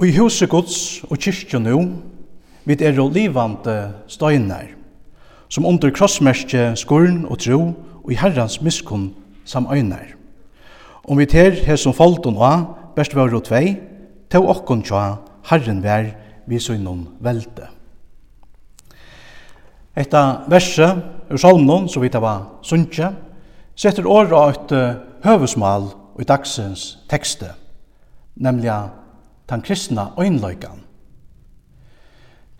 Og i huset Guds og kyrkje nu, vi er jo livande støyner, som under krossmerkje skorn og tro og i herrans miskunn samøyner. Om vi ter her som folden og best var og tvei, til okkon tja herren vær vi søgnon velte. Etta verset ur salmnon, så vidt det var sunnje, setter åra et høvesmal i dagsens tekste, nemlig den kristna øynløykan.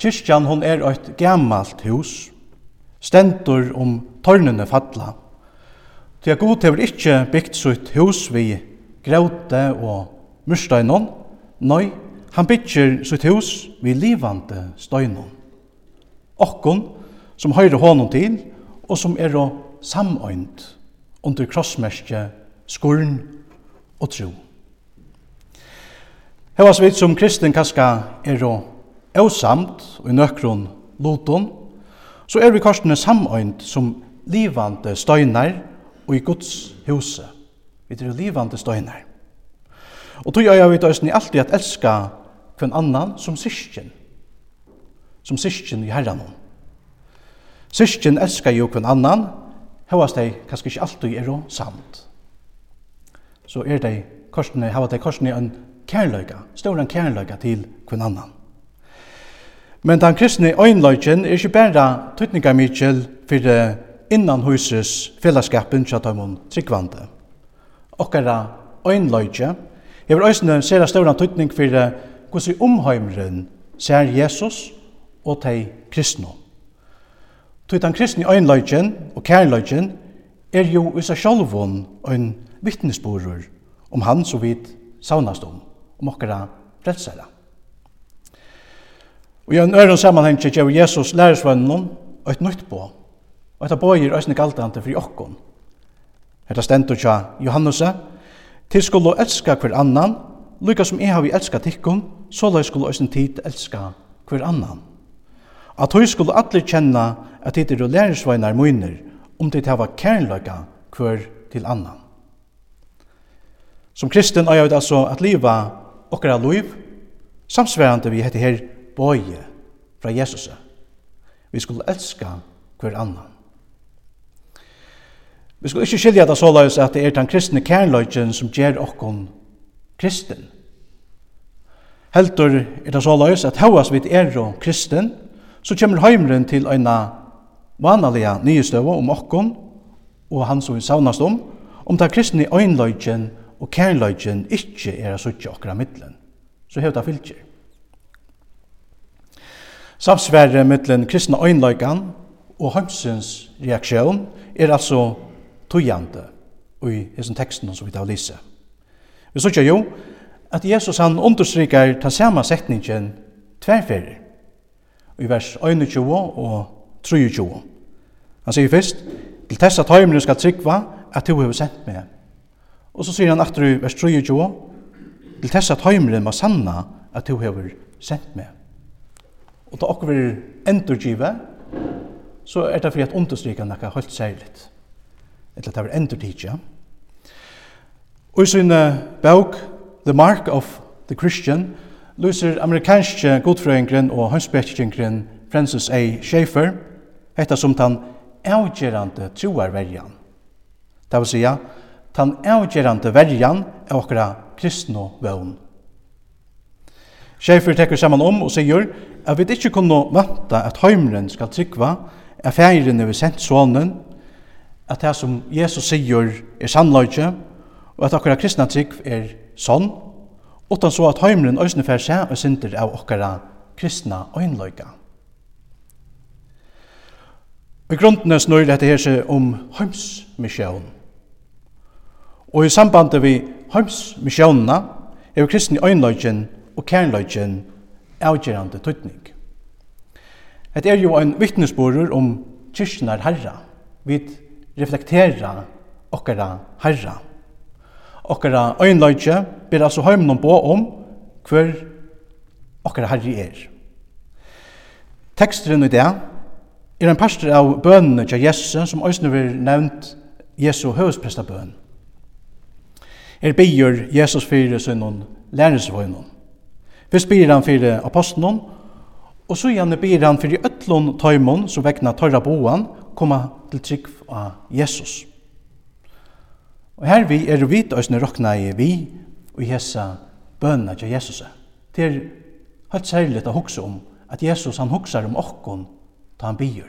Kyrkjan hon er eit gammalt hus, stendur om tørnene falla. Til at Gud hever ikkje byggt sitt hus vi gråte og mursteinon, nøy, han bygger sitt hus vi livande steinon. Okkon, som høyre hånden til, og som er samøynd under krossmerskje, skurn og tro. Hevas vi som kristin kaska er og eusamt og i nøkron loton, så er vi korsene samøynt som livande støynar og i Guds huse. Vi er livande støynar. Og tog jeg vet òsni alltid at elska hvem annan som syskjen. Som syskjen i herran. Syskjen elskar jo hvem annan, hva dei kanskje ikke alltid er og samt. Så er dei korsene, hava dei korsene en kærløyga, ståren kærløyga til hvern annan. Men den kristne øynløygen er ikke bare tøytninga mykjel for innan huses fellesskapen tja tøymon tryggvande. Okkara øynløyge hever øysene sera ståren tøytning for hos vi omheimren ser Jesus og tei kristne. Tøyt den kristne øynløygen og kærløygen er jo i seg sjálvun en vittnesborur om han så vidt saunast om om okkara frelsara. Og i en øren sammanheng gjev Jesus lærersvønnen og et nytt på, og etter bøyer øsne galtante fri okkon. Hetta stendur tja Johannese, til skulle elska hver annan, lykka som jeg har vi elska tikkun, så la skulle øsne tid elska hver annan. At høy skulle allir kjenna at dit er lærersvøgnar møyner, om det hava kærløyga hver til annan. Som kristen er jeg altså at liva okkara liv, samsvarande vi hette her bøye fra Jesus. Vi skulle elska hver annan. Vi skulle ikke skilja det såleis at det er den kristne kærløgjen som gjør okkon kristen. Heldur er det såleis at hauas vi er og kristen, så kommer heimren til eina vanaliga nye om okkon og han som vi savnast om, om den kristne øynløgjen og kærløgjen ikkje er a suttje okra middelen, så hevda fylgjer. Samsverre middelen kristna øynløygan og hømsens reaksjon er altså tøyande i hesson teksten som vi tar lise. Vi suttje jo at Jesus han understrykar ta samme setningen tverferir i vers 21 og 23. Han sier først, til tessa tøymene skal tryggva at du har sendt meg Og så sier han aftur i vers 23, til tess at heimren må sanna at du hever sendt meg. Og da okkur er endurgive, så er det for at understryka nekka holdt særligt. Eller det er endurtidja. Og i sin bøk, The Mark of the Christian, lyser amerikanske godfrøyngren og hønsbetjengren Francis A. Schaeffer, hetta som tan avgjerande troarverjan. Det vil sija, tan avgjerande verjan av okra kristno vøvn. Sjefer tekur saman om og sier at vi ikkje kunne vanta at heimren skal tryggva, at feiren er sendt sonen, at det som Jesus sier er sannløyge, og at okkara kristna trygg er sånn, utan så at heimren òsne fer seg og synder av okkara kristna øynløyga. Og i grunden snur dette her seg om heimsmisjonen. Og i samband vi heimsmisjonene er kristne øynløgjen og kernløgjen avgjørende tøytning. Et er jo en vittnesborer om kyrkjenar herra. Vi reflekterer okkara herra. Okkara øynløgje ber altså heimnum på om hver okkara herri er. Teksteren i det er en pastor av bønene til Jesu som også vil nevnt Jesu høvesprestabøn er bygger Jesus fyrir sinnen læresvøgnen. Først byr han fyrir apostelen, og så gjerne byr han fyrir øtlån tøymon som vekna tørra boan koma til trygg av Jesus. Og her vi er vit òsne rokna i vi og hessa bønna til Jesus. Det er helt særlig å hugsa om at Jesus han hugsar om okkon ta han byr.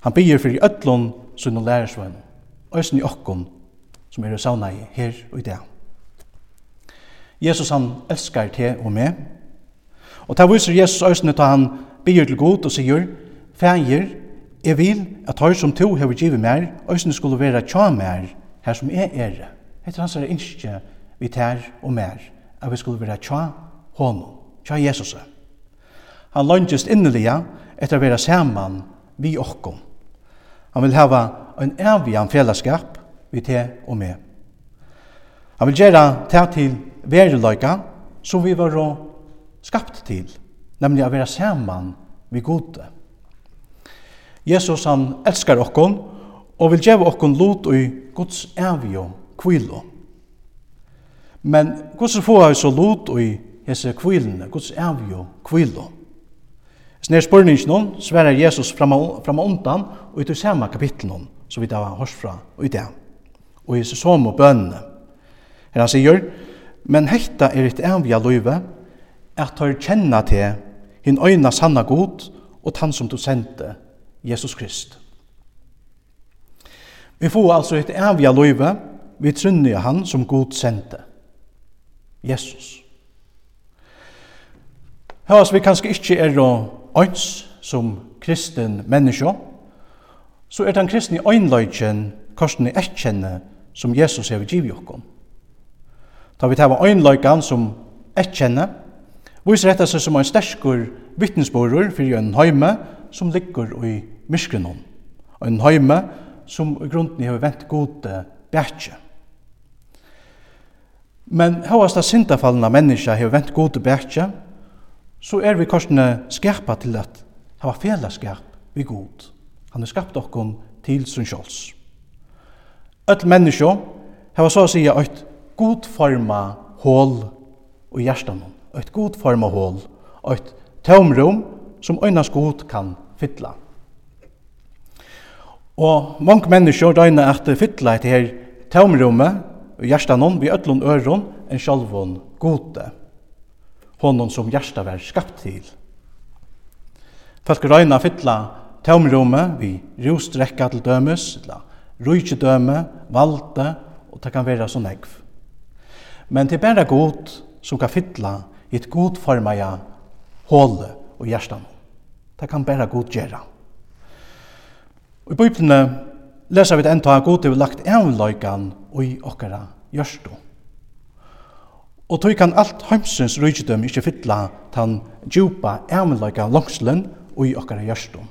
Han byr fyrir øtlån sinnen læresvøgnen, òsne i okkon som er savna i her og i dag. Jesus han elskar te og meg. Og ta viser Jesus øsne ta han byr til god og sier, Fægir, jeg vil at høy som to hever givet mer, øsne skulle være tja mer her som jeg er. Etter hans er innskje vi tær og mer, at vi skulle være tja honom, tja Jesus. Han lønges innelige etter å være saman vi okkom. Han vil hava en evig fellesskap vi te og med. Han vil gjøre te til vereløyga som vi var skapt til, nemlig å være saman vi gode. Jesus han elskar okkon og vil gjøre okkon lot i Guds evig og kvilo. Men hvordan får jeg så lot i hese kvilene, Guds evig og kvilo? Snær spurningen svarer Jesus fram, og undan og i det samme kapitlen som vi da har hørt fra i det og i som og bønene. Her han sier, men hekta er et avja løyve, at hør kjenna til hin øyna sanna god og tann som du sendte, Jesus Krist. Vi får altså et avja løyve, vi trunner han som god sendte, Jesus. Høres vi kanskje ikke er øyns som kristen menneske, så er den kristne øynløyken korsen i ekkjenne som Jesus hever givet okkom. Da vi tar ein som ett kjenne, viser dette seg som en sterskur vittnesborur for en heime som ligger i myskrenon, og en heime som i grunden hever vent gode bjertje. Men høyast av sindafallene menneska hever vent gode bjertje, så er vi korsene skapa til at hava fellesskap vi god. Han har skapt okkom til sin sjåls öll menneskje hava så å sige eit godforma hål i ett eit godforma hål, eit tomrum som øynas god kan fylla. Og mange mennesker døgna at fylla eit her tomrummet i hjertanum vi öllun øron en sjálvun gode, honom som hjerta var skapt til. Folk røyna fylla tomrummet vi rostrekka til dømes, eller rujtjedøme, valde, og det kan være så negv. Men det er bare god som kan fytla i et godformaja håle og hjertan. Det kan bare god gjøre. Og i Bibelen leser vi det enda at god er lagt en og i okkara gjørstu. Og tog kan alt heimsens rujtjedøm ikke fytla tan djupa avløygan langslen og i okkara gjørstum.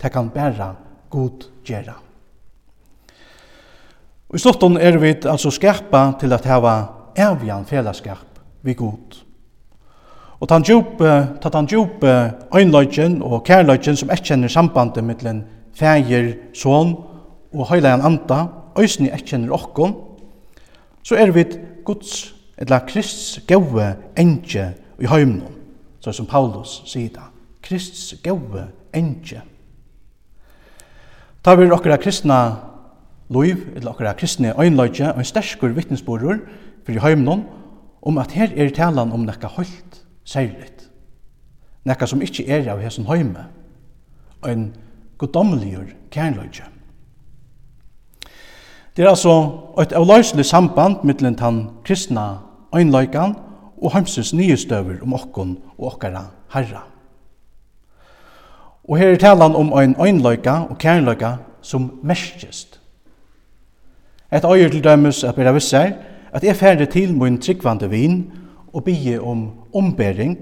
Det kan bare god gjøre. Og i slutten er vi altså skerpa til at heva evjan fellesskap vi god. Og tan djupe, ta tan djupe øynløgjen og kærløgjen som ikke kjenner sambandet mellom fægir, son og høylegan anda, øysni ikke kjenner okkon, så er vi Guds, eller Krists gode enge i høymnon, så som Paulus sier da, Krists gode enge. Ta vi okkara kristna loiv eller okkara kristne øynløyge, og en sterskur vittnesborur fyrir heimnon, om at her er talan om nekka holdt særligt. Nekka som ikkje er av hesson heime, og en godomligur kærløyge. Det er altså et avløyselig samband mittlen tan kristna øynløygan og heimsins nye støver om okkon og okkara herra. Og her er talan om ein øynløyga og kærløyga som merkjest Et øyer til dømes at bera visser at jeg færre til min tryggvande vin og bygge om ombering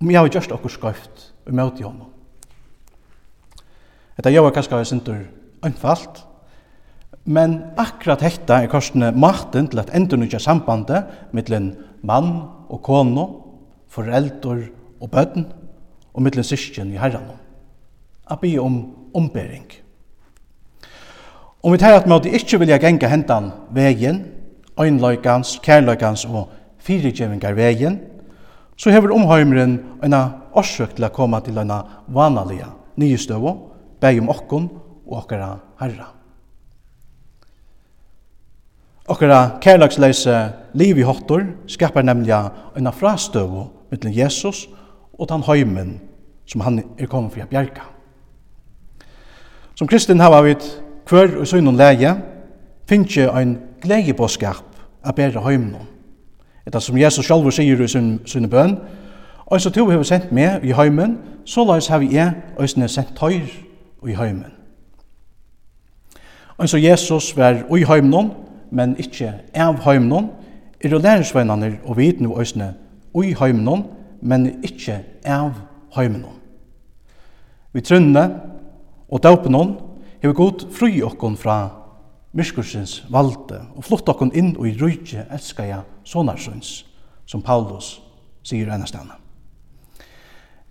om jeg har gjørst okkur skøyft og møte i honom. Etta jeg var kanskje jeg syntur einfalt, men akkurat hekta er korsene maten til at endurnukja sambandet mittlen mann og kono, foreldur og bøtten og mittlen syskjen i herran. Abbi om ombering. Om vi tar at måte ikkje vilja genga hendan vegin, øynløykans, kærløykans og fyrirgjevingar vegin, så hever omheimren en årsøk til å komme til en vanaliga nye støv, beg om okkon og okkara herra. Okkara kærløksleise liv i hottor skapar nemlig en frastøv mittlen Jesus og tan heimen som han er kommet for å bjerga. Som kristin hava vi hver og søgn og leie, finnes ein gledjebåskap a bæra heimnum. Etta som Jesus sjálfur sier i sin, sin bøn, Og så to har sendt meg i heimen, så lais har jeg øsne sendt tøyr i heimen. Og så Jesus var i heimen, men ikkje av heimen, er det lærersveinene og vit nu øsne i heimen, men ikkje av heimen. Vi trunne og døpen hever god fri okkon fra myrskursins valde og flott okkon inn og i rujtje elskaja sonarsons, som Paulus sier enn stedna.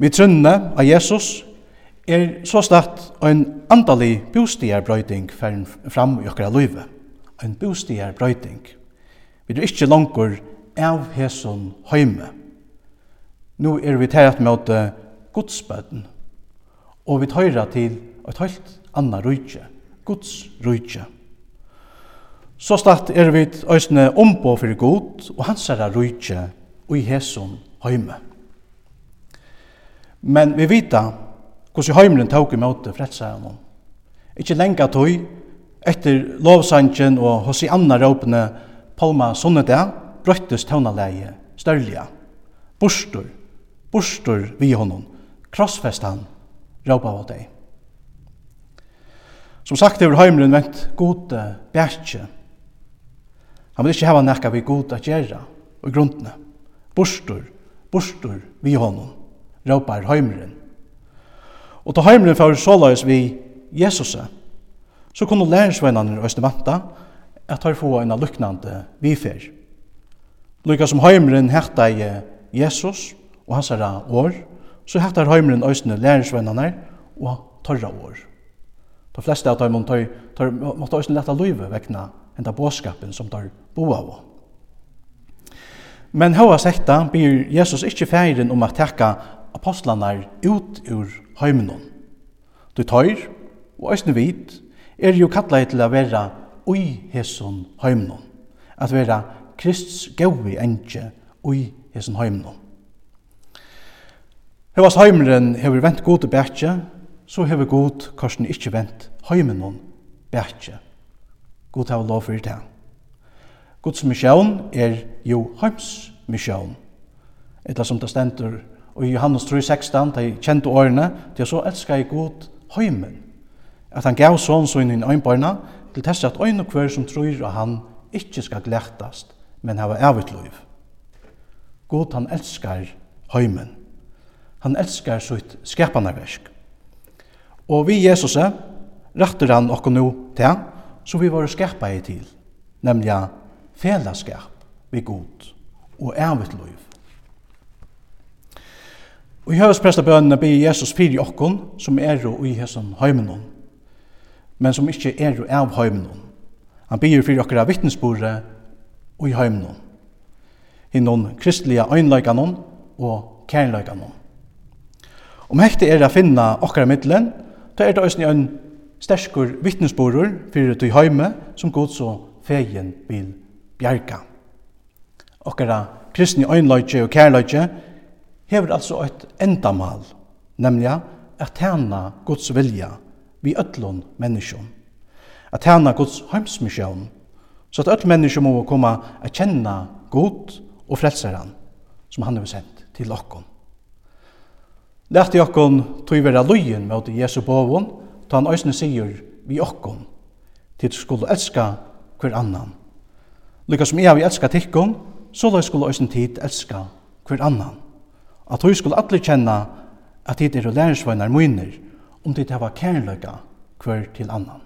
Vi trunne av Jesus er så slett en andalig bostierbrøyding fram i okkara løyve. En bostierbrøyding. Vi er ikkje langkur av hesson heime. Nå er vi tæret med godsbøten, og vi tøyra til et høyt anna rujtje, Guds rujtje. Så statt er vi òsne ombå fyrir god og hans herra rujtje og i hesson høyme. Men vi vita hvordan høymlen tåg i møte frelsaren. Ikke lenga tøy, etter lovsangen og hos i anna råpene Palma Sonnedag, brøttes tøvnaleie, størlige, bostor, bostor vi honom, krossfest han, råpa av deg. Som sagt hefur heimren vent gode bjertje. Han vil ikkje hava nekka vi gode gjerra og grunnene. Borstor, borstor vi honom, råpar heimren. Og ta heimren så løys vi Jesus, så kunne lærersvennerne i Østemanta at han få en luknande vifer. Lykka som heimren hekta i Jesus og hans herra år, så hekta heimren østene lærersvennerne og torra år. De fleste av dem tar, tar, måtte også lette løyve vekna enn av båskapen som tar bo av. Men hva sekta blir Jesus ikke feiren om at tekka apostlanar ut ur heimenon. Du tar, og æsne vit, er jo kalla til å være ui hesson heimenon. At være Krists gaui enkje ui hesson heimenon. Hevas heimren hever vent gode bætje så hever god korsen ikkje vent heimen hon bætje. God hava lov for det. Guds mission er jo heims misjón. Etla som det stendur og i Johannes 3,16, de kjente årene, de så elskar i god heimen. At han gav sånn så inn øynbarna, til tess at øyn og hver som tror at han ikkje skal glertast, men hava evigt liv. God han elskar heimen. Han elskar sitt skapanarversk. Og vi Jesus rættur han okko nu til så vi var skapa i til, nemlig felaskap vi god og evigt liv. Og i høvesprestabønene blir Jesus fyri okkon som er og i hesson heimenon, men som ikkje er og av heimenon. Han byr fyri okkara vittnesbore og i heimenon, innon kristelige øynleikanon og kærleikanon. Om hekti er a finna okkara middelen, ta er det òsne en sterskur vittnesborer fyrir tui heime som god så fegin vil bjerga. Okkara kristni øynløyge og kærløyge hever altså eit endamal, nemlig at tjena Guds vilja vi ötlun menneskjon. At tjena Guds heimsmisjon, så at öll menneskjon må koma a kjenna god og frelseran som han har sendt til okkon. Lætti okkon tog vera lujen mot Jesu bovun, ta han òsne sigur vi okkon, til skulle elska hver annan. Lykka som jeg vi elska tikkon, så løy skulle òsne tid elska hver annan. At hun skulle alle kjenna at tid er lærersvagnar munir, om tid hava kærløyga hver til annan.